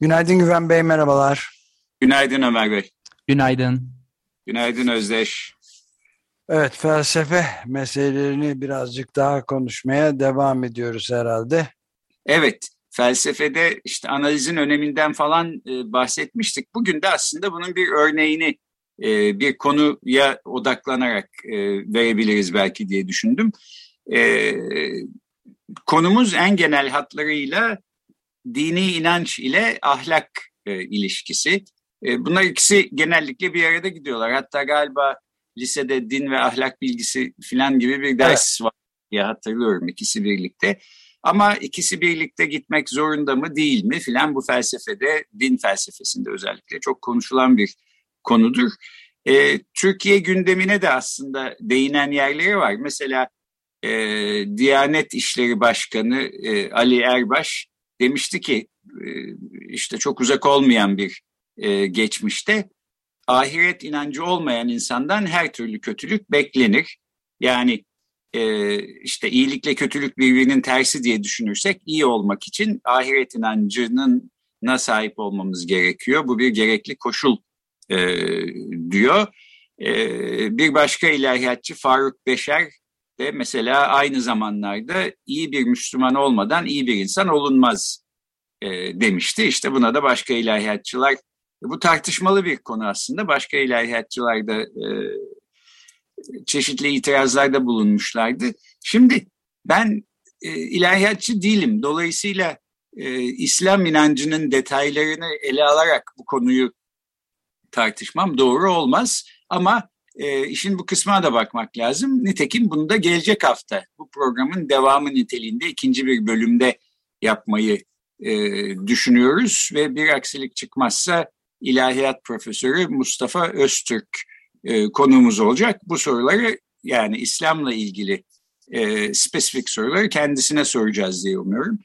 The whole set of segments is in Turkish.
Günaydın Güven Bey, merhabalar. Günaydın Ömer Bey. Günaydın. Günaydın Özdeş. Evet, felsefe meselelerini birazcık daha konuşmaya devam ediyoruz herhalde. Evet, felsefede işte analizin öneminden falan e, bahsetmiştik. Bugün de aslında bunun bir örneğini e, bir konuya odaklanarak e, verebiliriz belki diye düşündüm. Konumuz en genel hatlarıyla dini inanç ile ahlak e, ilişkisi. E, bunlar ikisi genellikle bir arada gidiyorlar. Hatta galiba lisede din ve ahlak bilgisi filan gibi bir ders evet. var diye hatırlıyorum ikisi birlikte. Ama ikisi birlikte gitmek zorunda mı değil mi filan bu felsefede, din felsefesinde özellikle çok konuşulan bir konudur. E, Türkiye gündemine de aslında değinen yerleri var. Mesela e, Diyanet İşleri Başkanı e, Ali Erbaş demişti ki e, işte çok uzak olmayan bir e, geçmişte ahiret inancı olmayan insandan her türlü kötülük beklenir. Yani e, işte iyilikle kötülük birbirinin tersi diye düşünürsek iyi olmak için ahiret inancının na sahip olmamız gerekiyor. Bu bir gerekli koşul diyor. Bir başka ilahiyatçı Faruk Beşer de mesela aynı zamanlarda iyi bir Müslüman olmadan iyi bir insan olunmaz e, demişti. İşte buna da başka ilahiyatçılar, bu tartışmalı bir konu aslında. Başka ilahiyatçılar da e, çeşitli itirazlarda bulunmuşlardı. Şimdi ben e, ilahiyatçı değilim. Dolayısıyla e, İslam inancının detaylarını ele alarak bu konuyu tartışmam doğru olmaz. Ama e, işin bu kısmına da bakmak lazım. Nitekim bunu da gelecek hafta bu programın devamı niteliğinde ikinci bir bölümde yapmayı e, düşünüyoruz. Ve bir aksilik çıkmazsa ilahiyat profesörü Mustafa Öztürk e, konuğumuz olacak. Bu soruları yani İslam'la ilgili e, spesifik soruları kendisine soracağız diye umuyorum.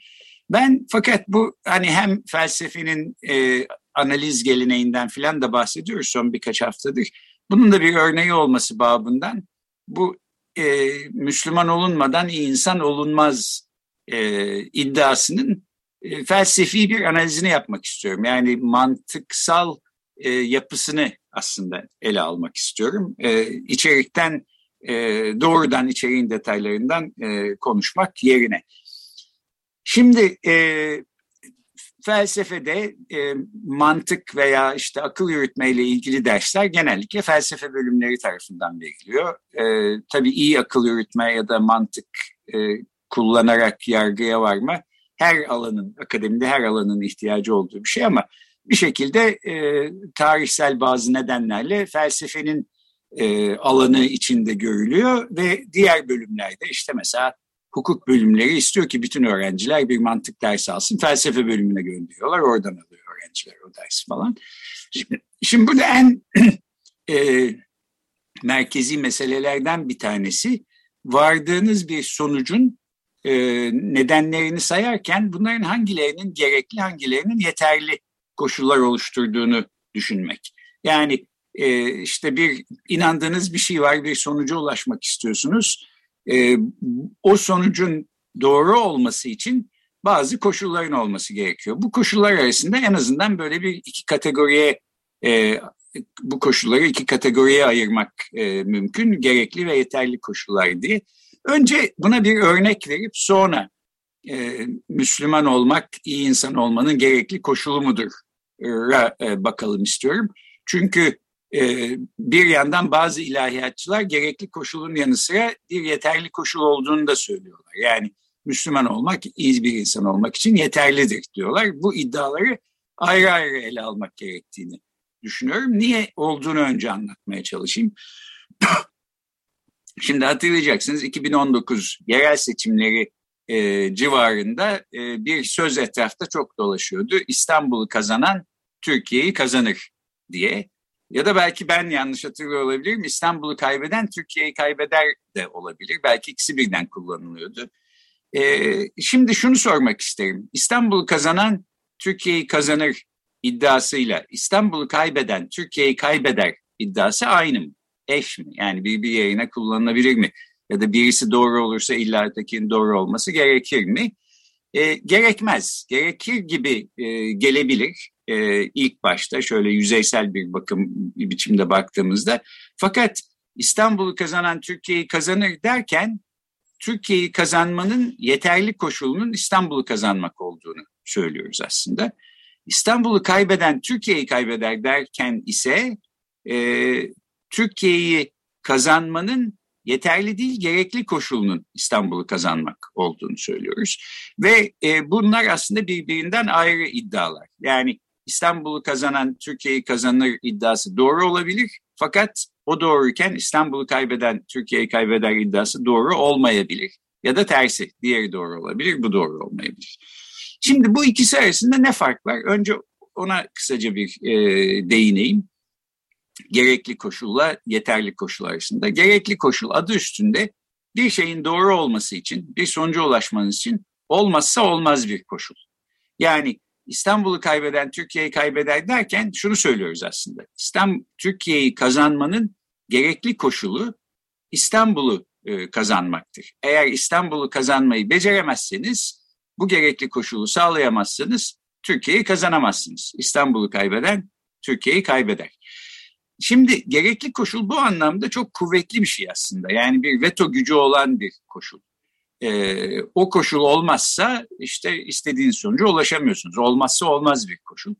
Ben fakat bu hani hem felsefenin e, analiz geleneğinden filan da bahsediyoruz son birkaç haftadır. Bunun da bir örneği olması babından bu e, Müslüman olunmadan insan olunmaz e, iddiasının e, felsefi bir analizini yapmak istiyorum. Yani mantıksal e, yapısını aslında ele almak istiyorum. E, içerikten e, doğrudan içeriğin detaylarından e, konuşmak yerine. Şimdi e, felsefede e, mantık veya işte akıl yürütmeyle ilgili dersler genellikle felsefe bölümleri tarafından veriliyor. E, tabii iyi akıl yürütme ya da mantık e, kullanarak yargıya varma her alanın, akademide her alanın ihtiyacı olduğu bir şey ama bir şekilde e, tarihsel bazı nedenlerle felsefenin e, alanı içinde görülüyor ve diğer bölümlerde işte mesela hukuk bölümleri istiyor ki bütün öğrenciler bir mantık dersi alsın. Felsefe bölümüne gönderiyorlar. Oradan alıyor öğrenciler o dersi falan. Şimdi, şimdi burada en e, merkezi meselelerden bir tanesi vardığınız bir sonucun e, nedenlerini sayarken bunların hangilerinin gerekli hangilerinin yeterli koşullar oluşturduğunu düşünmek. Yani e, işte bir inandığınız bir şey var bir sonuca ulaşmak istiyorsunuz e, o sonucun doğru olması için bazı koşulların olması gerekiyor. Bu koşullar arasında en azından böyle bir iki kategoriye e, bu koşulları iki kategoriye ayırmak e, mümkün. Gerekli ve yeterli koşullar diye. Önce buna bir örnek verip sonra e, Müslüman olmak, iyi insan olmanın gerekli koşulu mudur e, bakalım istiyorum. Çünkü bir yandan bazı ilahiyatçılar gerekli koşulun yanı sıra bir yeterli koşul olduğunu da söylüyorlar. Yani Müslüman olmak, iyi bir insan olmak için yeterlidir diyorlar. Bu iddiaları ayrı ayrı ele almak gerektiğini düşünüyorum. Niye olduğunu önce anlatmaya çalışayım. Şimdi hatırlayacaksınız 2019 yerel seçimleri e, civarında e, bir söz etrafta çok dolaşıyordu. İstanbul'u kazanan Türkiye'yi kazanır diye. Ya da belki ben yanlış hatırlıyor olabilirim. İstanbul'u kaybeden Türkiye'yi kaybeder de olabilir. Belki ikisi birden kullanılıyordu. Ee, şimdi şunu sormak isterim. İstanbul'u kazanan Türkiye'yi kazanır iddiasıyla İstanbul'u kaybeden Türkiye'yi kaybeder iddiası aynı mı? Eş mi? Yani bir, bir yayına kullanılabilir mi? Ya da birisi doğru olursa illa doğru olması gerekir mi? E, gerekmez. Gerekir gibi e, gelebilir e, ilk başta şöyle yüzeysel bir bakım bir biçimde baktığımızda. Fakat İstanbul'u kazanan Türkiye'yi kazanır derken Türkiye'yi kazanmanın yeterli koşulunun İstanbul'u kazanmak olduğunu söylüyoruz aslında. İstanbul'u kaybeden Türkiye'yi kaybeder derken ise e, Türkiye'yi kazanmanın yeterli değil gerekli koşulunun İstanbul'u kazanmak olduğunu söylüyoruz. Ve e, bunlar aslında birbirinden ayrı iddialar. Yani İstanbul'u kazanan Türkiye'yi kazanır iddiası doğru olabilir. Fakat o doğruyken İstanbul'u kaybeden Türkiye'yi kaybeder iddiası doğru olmayabilir. Ya da tersi diğeri doğru olabilir bu doğru olmayabilir. Şimdi bu ikisi arasında ne fark var? Önce ona kısaca bir e, değineyim. Gerekli koşulla yeterli koşul arasında. Gerekli koşul adı üstünde bir şeyin doğru olması için, bir sonuca ulaşmanız için olmazsa olmaz bir koşul. Yani İstanbul'u kaybeden Türkiye'yi kaybeder derken şunu söylüyoruz aslında. İstanbul Türkiye'yi kazanmanın gerekli koşulu İstanbul'u e, kazanmaktır. Eğer İstanbul'u kazanmayı beceremezseniz bu gerekli koşulu sağlayamazsanız Türkiye'yi kazanamazsınız. İstanbul'u kaybeden Türkiye'yi kaybeder. Şimdi gerekli koşul bu anlamda çok kuvvetli bir şey aslında. Yani bir veto gücü olan bir koşul. E, o koşul olmazsa işte istediğiniz sonuca ulaşamıyorsunuz. Olmazsa olmaz bir koşul.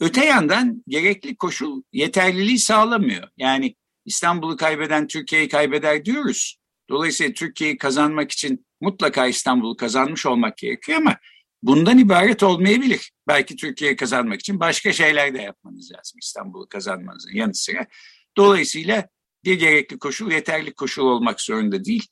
Öte yandan gerekli koşul yeterliliği sağlamıyor. Yani İstanbul'u kaybeden Türkiye'yi kaybeder diyoruz. Dolayısıyla Türkiye'yi kazanmak için mutlaka İstanbul'u kazanmış olmak gerekiyor ama bundan ibaret olmayabilir. Belki Türkiye'yi kazanmak için başka şeyler de yapmanız lazım İstanbul'u kazanmanızın yanı sıra. Dolayısıyla bir gerekli koşul yeterli koşul olmak zorunda değil.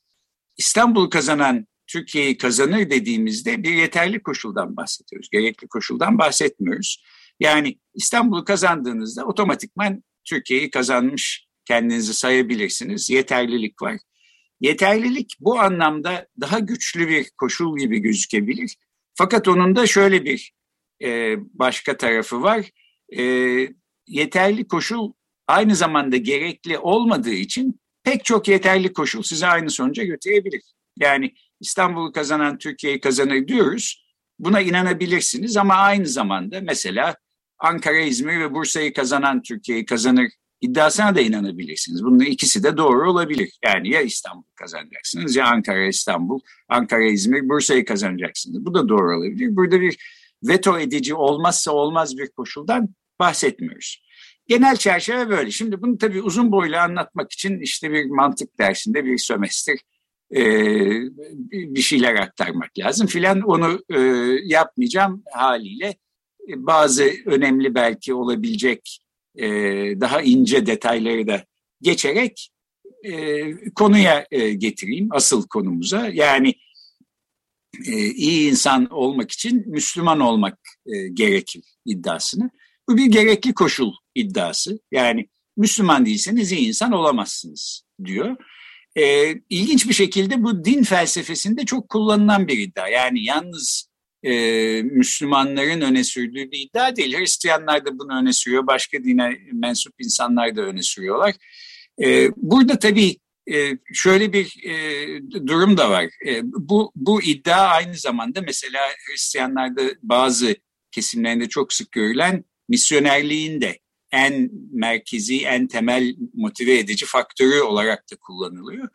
İstanbul kazanan Türkiye'yi kazanır dediğimizde bir yeterli koşuldan bahsediyoruz. Gerekli koşuldan bahsetmiyoruz. Yani İstanbul'u kazandığınızda otomatikman Türkiye'yi kazanmış kendinizi sayabilirsiniz. Yeterlilik var. Yeterlilik bu anlamda daha güçlü bir koşul gibi gözükebilir. Fakat onun da şöyle bir e, başka tarafı var. E, yeterli koşul aynı zamanda gerekli olmadığı için pek çok yeterli koşul size aynı sonuca götürebilir. Yani İstanbul'u kazanan Türkiye'yi kazanır diyoruz. Buna inanabilirsiniz ama aynı zamanda mesela Ankara, İzmir ve Bursa'yı kazanan Türkiye'yi kazanır iddiasına da inanabilirsiniz. Bunun ikisi de doğru olabilir. Yani ya İstanbul kazanacaksınız ya Ankara, İstanbul, Ankara, İzmir, Bursa'yı kazanacaksınız. Bu da doğru olabilir. Burada bir veto edici olmazsa olmaz bir koşuldan bahsetmiyoruz. Genel çerçeve böyle. Şimdi bunu tabii uzun boylu anlatmak için işte bir mantık dersinde bir sömestr e, bir şeyler aktarmak lazım filan. Onu e, yapmayacağım haliyle e, bazı önemli belki olabilecek e, daha ince detayları da geçerek e, konuya e, getireyim asıl konumuza. Yani e, iyi insan olmak için Müslüman olmak e, gerekir iddiasını. Bu bir gerekli koşul iddiası. Yani Müslüman değilseniz iyi insan olamazsınız diyor. E, ilginç bir şekilde bu din felsefesinde çok kullanılan bir iddia. Yani yalnız e, Müslümanların öne sürdüğü bir iddia değil. Hristiyanlar da bunu öne sürüyor, başka dine mensup insanlar da öne sürüyorlar. E, burada tabii e, şöyle bir e, durum da var. E, bu, bu iddia aynı zamanda mesela Hristiyanlarda bazı kesimlerinde çok sık görülen misyonerliğin de en merkezi, en temel motive edici faktörü olarak da kullanılıyor.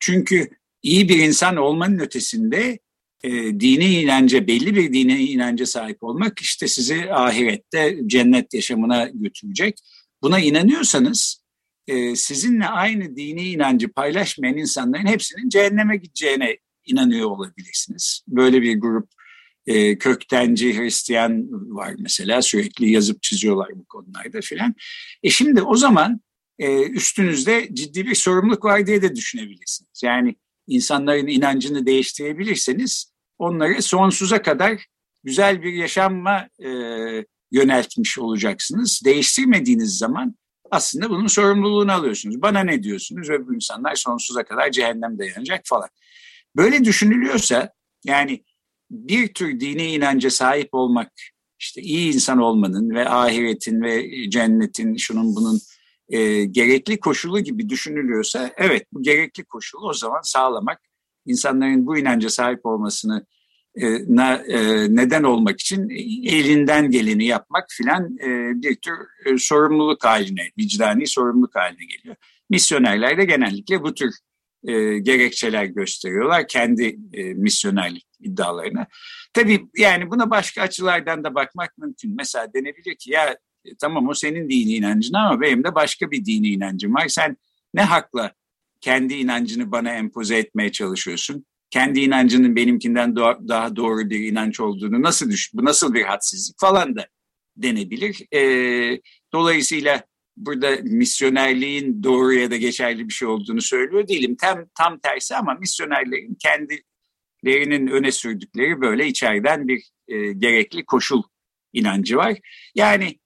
Çünkü iyi bir insan olmanın ötesinde e, dini inanca, belli bir dine inanca sahip olmak işte sizi ahirette cennet yaşamına götürecek. Buna inanıyorsanız e, sizinle aynı dini inancı paylaşmayan insanların hepsinin cehenneme gideceğine inanıyor olabilirsiniz. Böyle bir grup e, köktenci Hristiyan var mesela sürekli yazıp çiziyorlar bu konularda filan. E şimdi o zaman e, üstünüzde ciddi bir sorumluluk var diye de düşünebilirsiniz. Yani insanların inancını değiştirebilirseniz onları sonsuza kadar güzel bir yaşamma e, yöneltmiş olacaksınız. Değiştirmediğiniz zaman aslında bunun sorumluluğunu alıyorsunuz. Bana ne diyorsunuz? Ve bu insanlar sonsuza kadar cehennem dayanacak falan. Böyle düşünülüyorsa yani bir tür dini inanca sahip olmak, işte iyi insan olmanın ve ahiretin ve cennetin şunun bunun e, gerekli koşulu gibi düşünülüyorsa evet bu gerekli koşulu o zaman sağlamak insanların bu inanca sahip olmasını e, e, neden olmak için elinden geleni yapmak filan e, bir tür e, sorumluluk haline, vicdani sorumluluk haline geliyor. Misyonerler de genellikle bu tür e, gerekçeler gösteriyorlar kendi e, misyonerlik iddialarına. Tabii yani buna başka açılardan da bakmak mümkün. Mesela denebilir ki ya e, tamam o senin dini inancın ama benim de başka bir dini inancım var. Sen ne hakla kendi inancını bana empoze etmeye çalışıyorsun? Kendi inancının benimkinden daha doğru bir inanç olduğunu nasıl düş bu nasıl bir hadsizlik falan da denebilir. E, dolayısıyla burada misyonerliğin doğru ya da geçerli bir şey olduğunu söylüyor değilim. Tam, tam tersi ama misyonerlerin kendilerinin öne sürdükleri böyle içeriden bir e, gerekli koşul inancı var. Yani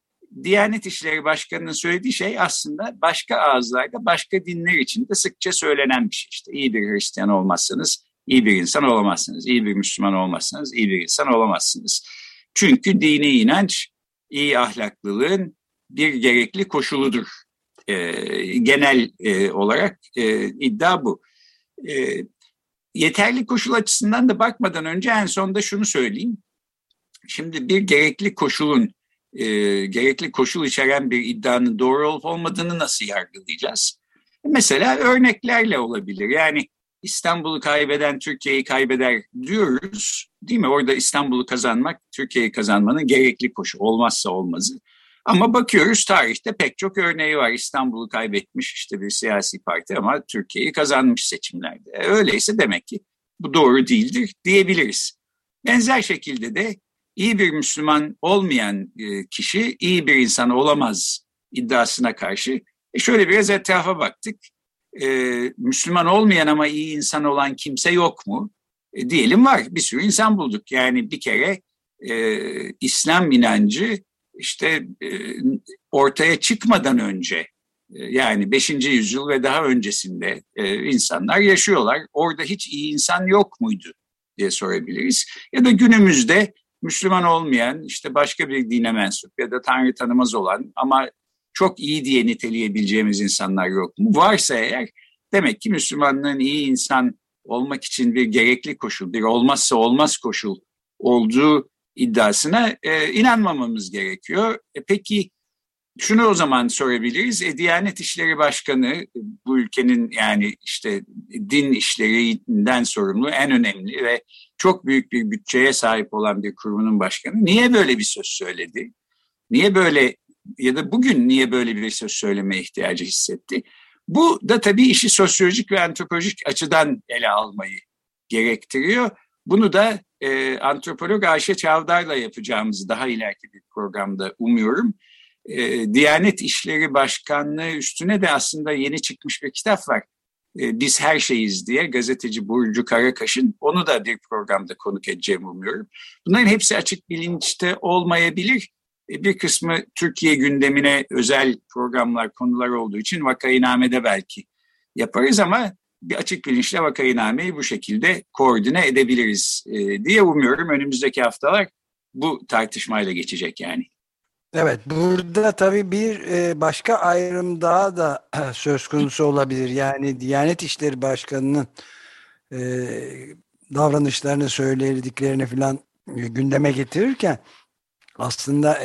Diyanet İşleri Başkanı'nın söylediği şey aslında başka ağızlarda başka dinler için de sıkça söylenen bir şey. İşte iyi bir Hristiyan olmazsanız iyi bir insan olamazsınız. İyi bir Müslüman olmazsanız iyi bir insan olamazsınız. Çünkü dini inanç iyi ahlaklılığın bir gerekli koşuludur. E, genel e, olarak e, iddia bu. E, yeterli koşul açısından da bakmadan önce en sonda şunu söyleyeyim. Şimdi bir gerekli koşulun, e, gerekli koşul içeren bir iddianın doğru olup olmadığını nasıl yargılayacağız? Mesela örneklerle olabilir. Yani İstanbul'u kaybeden Türkiye'yi kaybeder diyoruz. Değil mi? Orada İstanbul'u kazanmak, Türkiye'yi kazanmanın gerekli koşu olmazsa olmazı. Ama bakıyoruz tarihte pek çok örneği var. İstanbul'u kaybetmiş işte bir siyasi parti ama Türkiye'yi kazanmış seçimlerde. E, öyleyse demek ki bu doğru değildir diyebiliriz. Benzer şekilde de iyi bir Müslüman olmayan e, kişi iyi bir insan olamaz iddiasına karşı e şöyle biraz etrafa baktık. Müslüman olmayan ama iyi insan olan kimse yok mu? Diyelim var. Bir sürü insan bulduk. Yani bir kere İslam inancı işte e, ortaya çıkmadan önce e, yani 5. yüzyıl ve daha öncesinde e, insanlar yaşıyorlar. Orada hiç iyi insan yok muydu diye sorabiliriz. Ya da günümüzde Müslüman olmayan işte başka bir dine mensup ya da Tanrı tanımaz olan ama çok iyi diye niteleyebileceğimiz insanlar yok mu? Varsa eğer demek ki Müslümanlığın iyi insan olmak için bir gerekli koşul, bir olmazsa olmaz koşul olduğu iddiasına e, inanmamamız gerekiyor. E, peki şunu o zaman sorabiliriz. E, Diyanet İşleri Başkanı bu ülkenin yani işte din işlerinden sorumlu en önemli ve çok büyük bir bütçeye sahip olan bir kurumunun başkanı niye böyle bir söz söyledi? Niye böyle ya da bugün niye böyle bir söz söyleme ihtiyacı hissetti? Bu da tabii işi sosyolojik ve antropolojik açıdan ele almayı gerektiriyor. Bunu da e, antropolog Ayşe Çavdar'la yapacağımızı daha ileriki bir programda umuyorum. E, Diyanet İşleri Başkanlığı üstüne de aslında yeni çıkmış bir kitap var. E, Biz Her Şeyiz diye gazeteci Burcu Karakaş'ın onu da bir programda konuk edeceğimi umuyorum. Bunların hepsi açık bilinçte olmayabilir. E, bir kısmı Türkiye gündemine özel programlar, konular olduğu için vakayinamede belki yaparız ama bir açık bilinçle vakayinameyi bu şekilde koordine edebiliriz e, diye umuyorum. Önümüzdeki haftalar bu tartışmayla geçecek yani. Evet burada tabii bir e, başka ayrım daha da söz konusu olabilir. Yani Diyanet İşleri Başkanı'nın e, davranışlarını söylediklerini falan gündeme getirirken aslında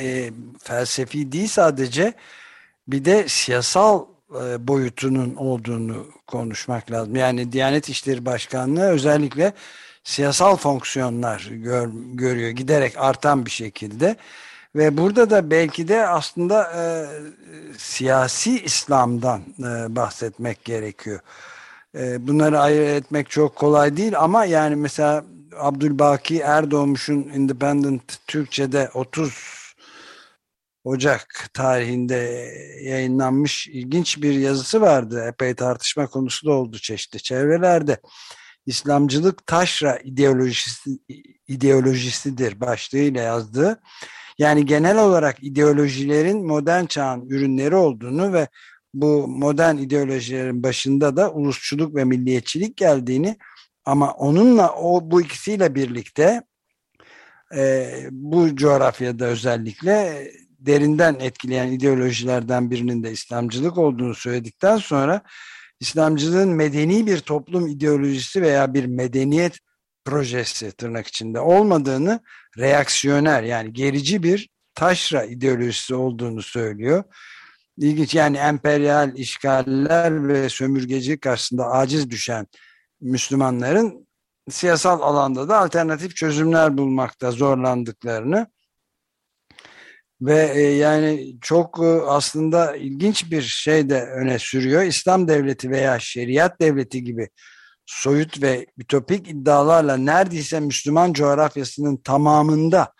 felsefi değil sadece bir de siyasal boyutunun olduğunu konuşmak lazım. Yani Diyanet İşleri Başkanlığı özellikle siyasal fonksiyonlar gör, görüyor giderek artan bir şekilde ve burada da belki de aslında e, siyasi İslam'dan e, bahsetmek gerekiyor. E, bunları ayırt etmek çok kolay değil ama yani mesela Abdülbaki Erdoğmuş'un Independent Türkçe'de 30 Ocak tarihinde yayınlanmış ilginç bir yazısı vardı. Epey tartışma konusu da oldu çeşitli çevrelerde. İslamcılık taşra ideolojisi, ideolojisidir başlığıyla yazdığı. Yani genel olarak ideolojilerin modern çağın ürünleri olduğunu ve bu modern ideolojilerin başında da ulusçuluk ve milliyetçilik geldiğini ama onunla o bu ikisiyle birlikte e, bu coğrafyada özellikle derinden etkileyen ideolojilerden birinin de İslamcılık olduğunu söyledikten sonra İslamcılığın medeni bir toplum ideolojisi veya bir medeniyet projesi tırnak içinde olmadığını reaksiyoner yani gerici bir taşra ideolojisi olduğunu söylüyor. İlginç yani emperyal işgaller ve sömürgeci karşısında aciz düşen Müslümanların siyasal alanda da alternatif çözümler bulmakta zorlandıklarını ve e, yani çok e, aslında ilginç bir şey de öne sürüyor. İslam devleti veya şeriat devleti gibi soyut ve ütopik iddialarla neredeyse Müslüman coğrafyasının tamamında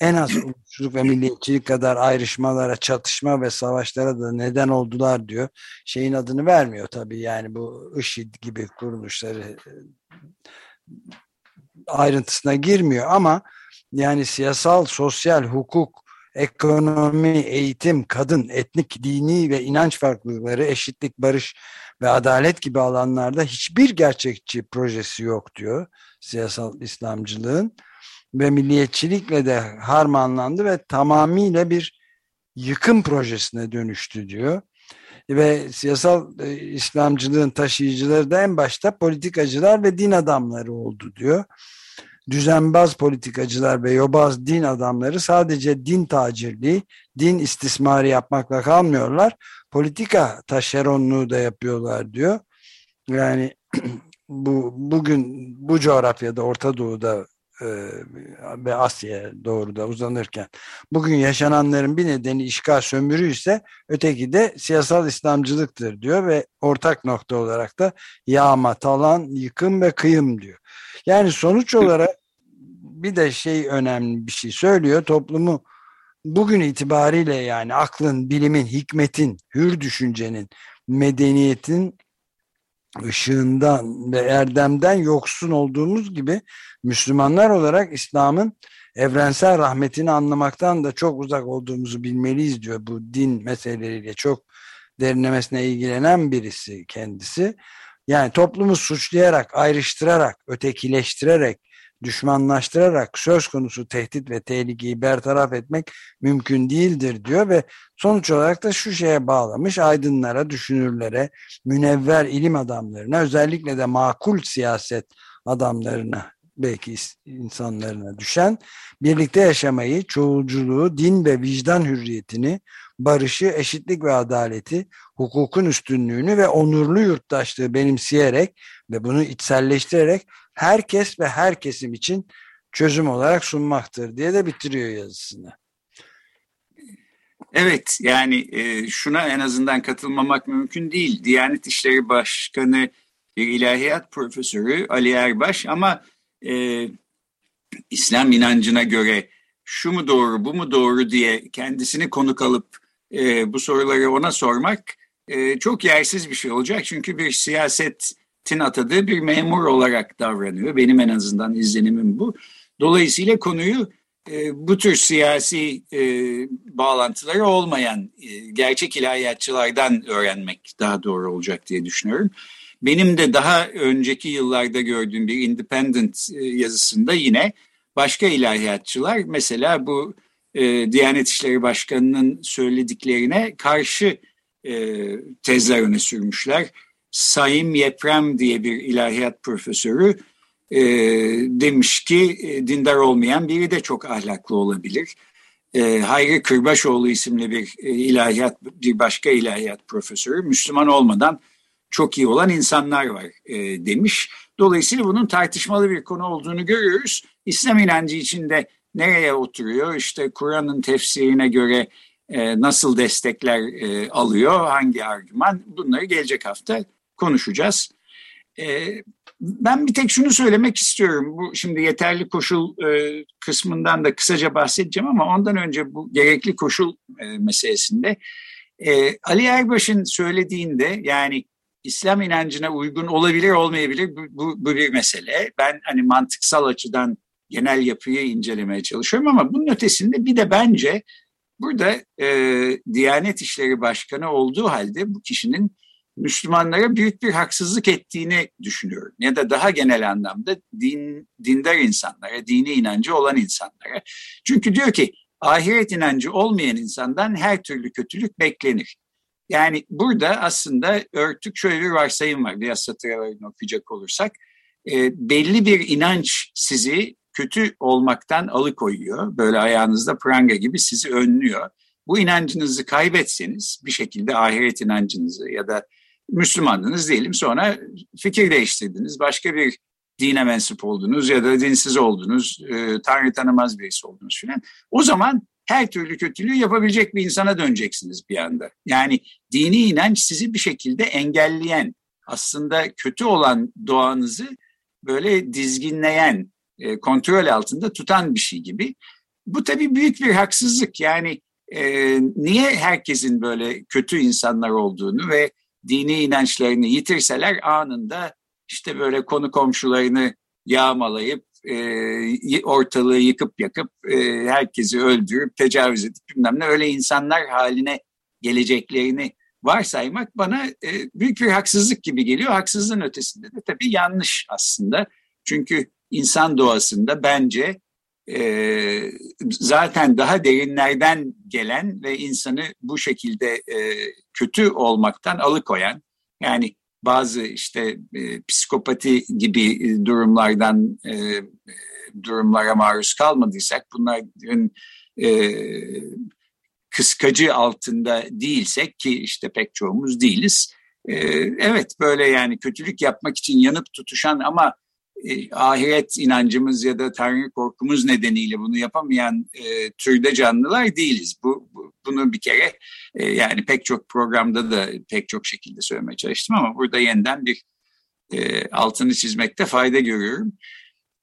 en az ulusçuluk ve milliyetçilik kadar ayrışmalara, çatışma ve savaşlara da neden oldular diyor. Şeyin adını vermiyor tabii yani bu IŞİD gibi kuruluşları e, ayrıntısına girmiyor ama yani siyasal, sosyal, hukuk, ekonomi, eğitim, kadın, etnik, dini ve inanç farklılıkları, eşitlik, barış ve adalet gibi alanlarda hiçbir gerçekçi projesi yok diyor siyasal İslamcılığın ve milliyetçilikle de harmanlandı ve tamamıyla bir yıkım projesine dönüştü diyor. Ve siyasal e, İslamcılığın taşıyıcıları da en başta politikacılar ve din adamları oldu diyor düzenbaz politikacılar ve yobaz din adamları sadece din tacirliği, din istismarı yapmakla kalmıyorlar. Politika taşeronluğu da yapıyorlar diyor. Yani bu bugün bu coğrafyada Orta Doğu'da ve Asya'ya doğru da uzanırken bugün yaşananların bir nedeni işgal sömürü ise öteki de siyasal İslamcılıktır diyor ve ortak nokta olarak da yağma, talan, yıkım ve kıyım diyor. Yani sonuç olarak bir de şey önemli bir şey söylüyor. Toplumu bugün itibariyle yani aklın, bilimin, hikmetin, hür düşüncenin, medeniyetin ışığından ve erdemden yoksun olduğumuz gibi Müslümanlar olarak İslam'ın evrensel rahmetini anlamaktan da çok uzak olduğumuzu bilmeliyiz diyor. Bu din meseleleriyle çok derinlemesine ilgilenen birisi kendisi. Yani toplumu suçlayarak, ayrıştırarak, ötekileştirerek, düşmanlaştırarak söz konusu tehdit ve tehlikeyi bertaraf etmek mümkün değildir diyor ve sonuç olarak da şu şeye bağlamış aydınlara, düşünürlere, münevver ilim adamlarına özellikle de makul siyaset adamlarına belki insanlarına düşen birlikte yaşamayı, çoğulculuğu, din ve vicdan hürriyetini, barışı, eşitlik ve adaleti, hukukun üstünlüğünü ve onurlu yurttaşlığı benimseyerek ve bunu içselleştirerek herkes ve her kesim için çözüm olarak sunmaktır diye de bitiriyor yazısını. Evet yani e, şuna en azından katılmamak mümkün değil. Diyanet İşleri Başkanı bir ilahiyat profesörü Ali Erbaş ama e, İslam inancına göre şu mu doğru bu mu doğru diye kendisini konuk alıp e, bu soruları ona sormak e, çok yersiz bir şey olacak. Çünkü bir siyasetin atadığı bir memur olarak davranıyor. Benim en azından izlenimim bu. Dolayısıyla konuyu e, bu tür siyasi e, bağlantıları olmayan e, gerçek ilahiyatçılardan öğrenmek daha doğru olacak diye düşünüyorum. Benim de daha önceki yıllarda gördüğüm bir independent e, yazısında yine başka ilahiyatçılar mesela bu e, Diyanet İşleri Başkanı'nın söylediklerine karşı e, tezler öne sürmüşler. Sayım Yeprem diye bir ilahiyat profesörü e, demiş ki e, dindar olmayan biri de çok ahlaklı olabilir. E, Hayri Kırbaşoğlu isimli bir e, ilahiyat, bir başka ilahiyat profesörü Müslüman olmadan çok iyi olan insanlar var e, demiş. Dolayısıyla bunun tartışmalı bir konu olduğunu görüyoruz. İslam inancı içinde nereye oturuyor? İşte Kur'an'ın tefsirine göre e, nasıl destekler e, alıyor, hangi argüman? Bunları gelecek hafta konuşacağız. E, ben bir tek şunu söylemek istiyorum. Bu şimdi yeterli koşul e, kısmından da kısaca bahsedeceğim ama ondan önce bu gerekli koşul e, meselesinde e, Ali Erbaş'ın söylediğinde yani İslam inancına uygun olabilir olmayabilir bu, bu, bu bir mesele. Ben hani mantıksal açıdan genel yapıyı incelemeye çalışıyorum ama bunun ötesinde bir de bence burada e, Diyanet İşleri Başkanı olduğu halde bu kişinin Müslümanlara büyük bir haksızlık ettiğini düşünüyorum. Ya da daha genel anlamda din, dindar insanlara, dini inancı olan insanlara. Çünkü diyor ki ahiret inancı olmayan insandan her türlü kötülük beklenir. Yani burada aslında örtük şöyle bir varsayım var biraz satırlarını okuyacak olursak. E, belli bir inanç sizi kötü olmaktan alıkoyuyor. Böyle ayağınızda pranga gibi sizi önlüyor. Bu inancınızı kaybetseniz bir şekilde ahiret inancınızı ya da Müslümandınız diyelim sonra fikir değiştirdiniz. Başka bir dine mensup oldunuz ya da dinsiz oldunuz, e, Tanrı tanımaz birisi oldunuz filan. O zaman her türlü kötülüğü yapabilecek bir insana döneceksiniz bir anda. Yani dini inanç sizi bir şekilde engelleyen, aslında kötü olan doğanızı böyle dizginleyen, e, kontrol altında tutan bir şey gibi. Bu tabii büyük bir haksızlık. Yani e, niye herkesin böyle kötü insanlar olduğunu ve dini inançlarını yitirseler anında işte böyle konu komşularını yağmalayıp e, ortalığı yıkıp yakıp e, herkesi öldürüp tecavüz edip bilmem ne öyle insanlar haline geleceklerini varsaymak bana e, büyük bir haksızlık gibi geliyor. Haksızlığın ötesinde de tabii yanlış aslında. Çünkü insan doğasında bence e, zaten daha derinlerden gelen ve insanı bu şekilde e, kötü olmaktan alıkoyan yani bazı işte e, psikopati gibi durumlardan e, durumlara maruz kalmadıysak bunların e, kıskacı altında değilsek ki işte pek çoğumuz değiliz. E, evet böyle yani kötülük yapmak için yanıp tutuşan ama e, ahiret inancımız ya da Tanrı korkumuz nedeniyle bunu yapamayan e, türde canlılar değiliz. Bu, bu bunu bir kere e, yani pek çok programda da pek çok şekilde söylemeye çalıştım ama burada yeniden bir e, altını çizmekte fayda görüyorum.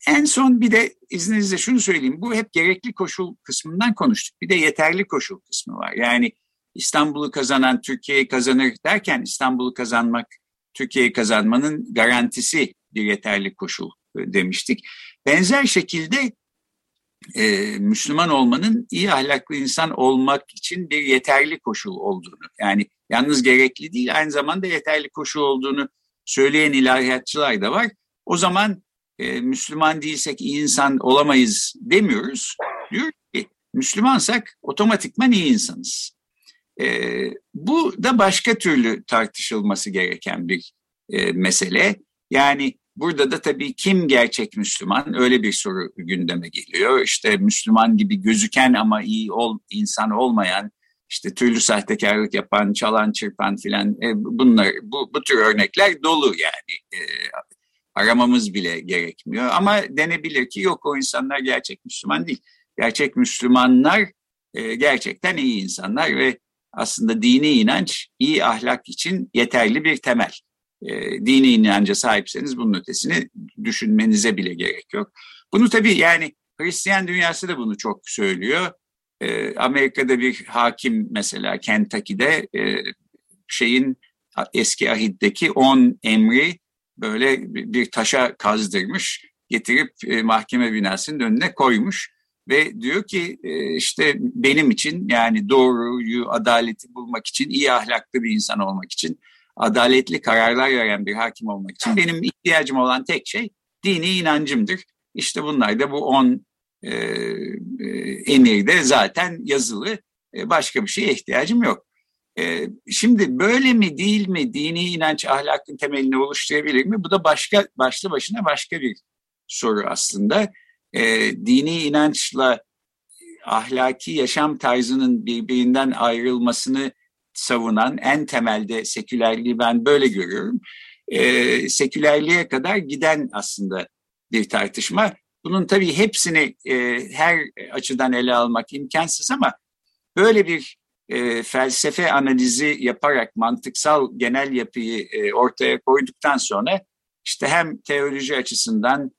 En son bir de izninizle şunu söyleyeyim. Bu hep gerekli koşul kısmından konuştuk. Bir de yeterli koşul kısmı var. Yani İstanbul'u kazanan Türkiye'yi kazanır derken İstanbul'u kazanmak Türkiye'yi kazanmanın garantisi yeterli koşul e, demiştik. Benzer şekilde e, Müslüman olmanın iyi ahlaklı insan olmak için bir yeterli koşul olduğunu yani yalnız gerekli değil aynı zamanda yeterli koşul olduğunu söyleyen ilahiyatçılar da var. O zaman e, Müslüman değilsek iyi insan olamayız demiyoruz. Diyor ki Müslümansak otomatikman iyi insanız. E, bu da başka türlü tartışılması gereken bir e, mesele. Yani Burada da tabii kim gerçek Müslüman öyle bir soru gündeme geliyor. İşte Müslüman gibi gözüken ama iyi ol, insan olmayan, işte türlü sahtekarlık yapan, çalan, çırpan filan e, bunlar bu, bu tür örnekler dolu yani. E, aramamız bile gerekmiyor ama denebilir ki yok o insanlar gerçek Müslüman değil. Gerçek Müslümanlar e, gerçekten iyi insanlar ve aslında dini inanç iyi ahlak için yeterli bir temel e, dini inanca sahipseniz bunun ötesini düşünmenize bile gerek yok. Bunu tabii yani Hristiyan dünyası da bunu çok söylüyor. E, Amerika'da bir hakim mesela Kentucky'de e, şeyin eski ahiddeki on emri böyle bir taşa kazdırmış getirip e, mahkeme binasının önüne koymuş ve diyor ki e, işte benim için yani doğruyu adaleti bulmak için iyi ahlaklı bir insan olmak için adaletli kararlar veren bir hakim olmak için benim ihtiyacım olan tek şey dini inancımdır. İşte bunlar da bu on e, e, emirde zaten yazılı. E, başka bir şeye ihtiyacım yok. E, şimdi böyle mi değil mi dini inanç ahlakın temelini oluşturabilir mi? Bu da başka başlı başına başka bir soru aslında. E, dini inançla ahlaki yaşam tarzının birbirinden ayrılmasını savunan en temelde sekülerliği ben böyle görüyorum. E, sekülerliğe kadar giden aslında bir tartışma. Bunun tabii hepsini e, her açıdan ele almak imkansız ama böyle bir e, felsefe analizi yaparak mantıksal genel yapıyı e, ortaya koyduktan sonra işte hem teoloji açısından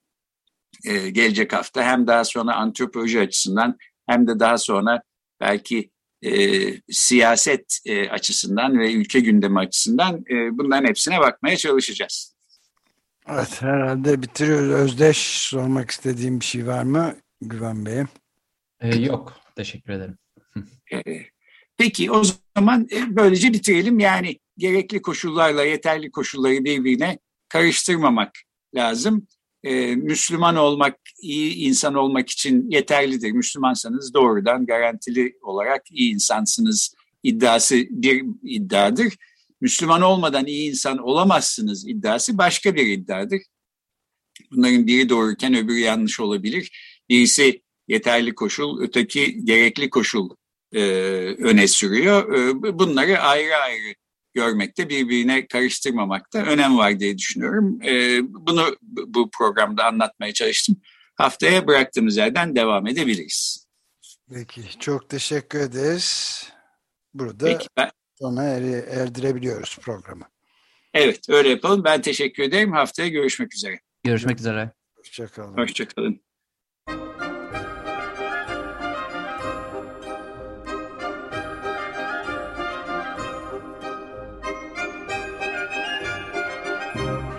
e, gelecek hafta hem daha sonra antropoloji açısından hem de daha sonra belki e, siyaset e, açısından ve ülke gündemi açısından e, bunların hepsine bakmaya çalışacağız. Evet herhalde bitiriyoruz. Özdeş sormak istediğim bir şey var mı Güven Bey'e? Ee, yok teşekkür ederim. E, peki o zaman e, böylece bitirelim. Yani gerekli koşullarla yeterli koşulları birbirine karıştırmamak lazım. Ee, Müslüman olmak, iyi insan olmak için yeterlidir. Müslümansanız doğrudan garantili olarak iyi insansınız iddiası bir iddiadır. Müslüman olmadan iyi insan olamazsınız iddiası başka bir iddiadır. Bunların biri doğruyken öbürü yanlış olabilir. Birisi yeterli koşul, öteki gerekli koşul e, öne sürüyor. E, bunları ayrı ayrı görmekte, birbirine karıştırmamakta önem var diye düşünüyorum. E, bunu bu programda anlatmaya çalıştım. Haftaya bıraktığımız yerden devam edebiliriz. Peki, çok teşekkür ederiz. Burada Peki, ben, sona er, erdirebiliyoruz programı. Evet, öyle yapalım. Ben teşekkür ederim. Haftaya görüşmek üzere. Görüşmek üzere. Hoşçakalın. Hoşçakalın.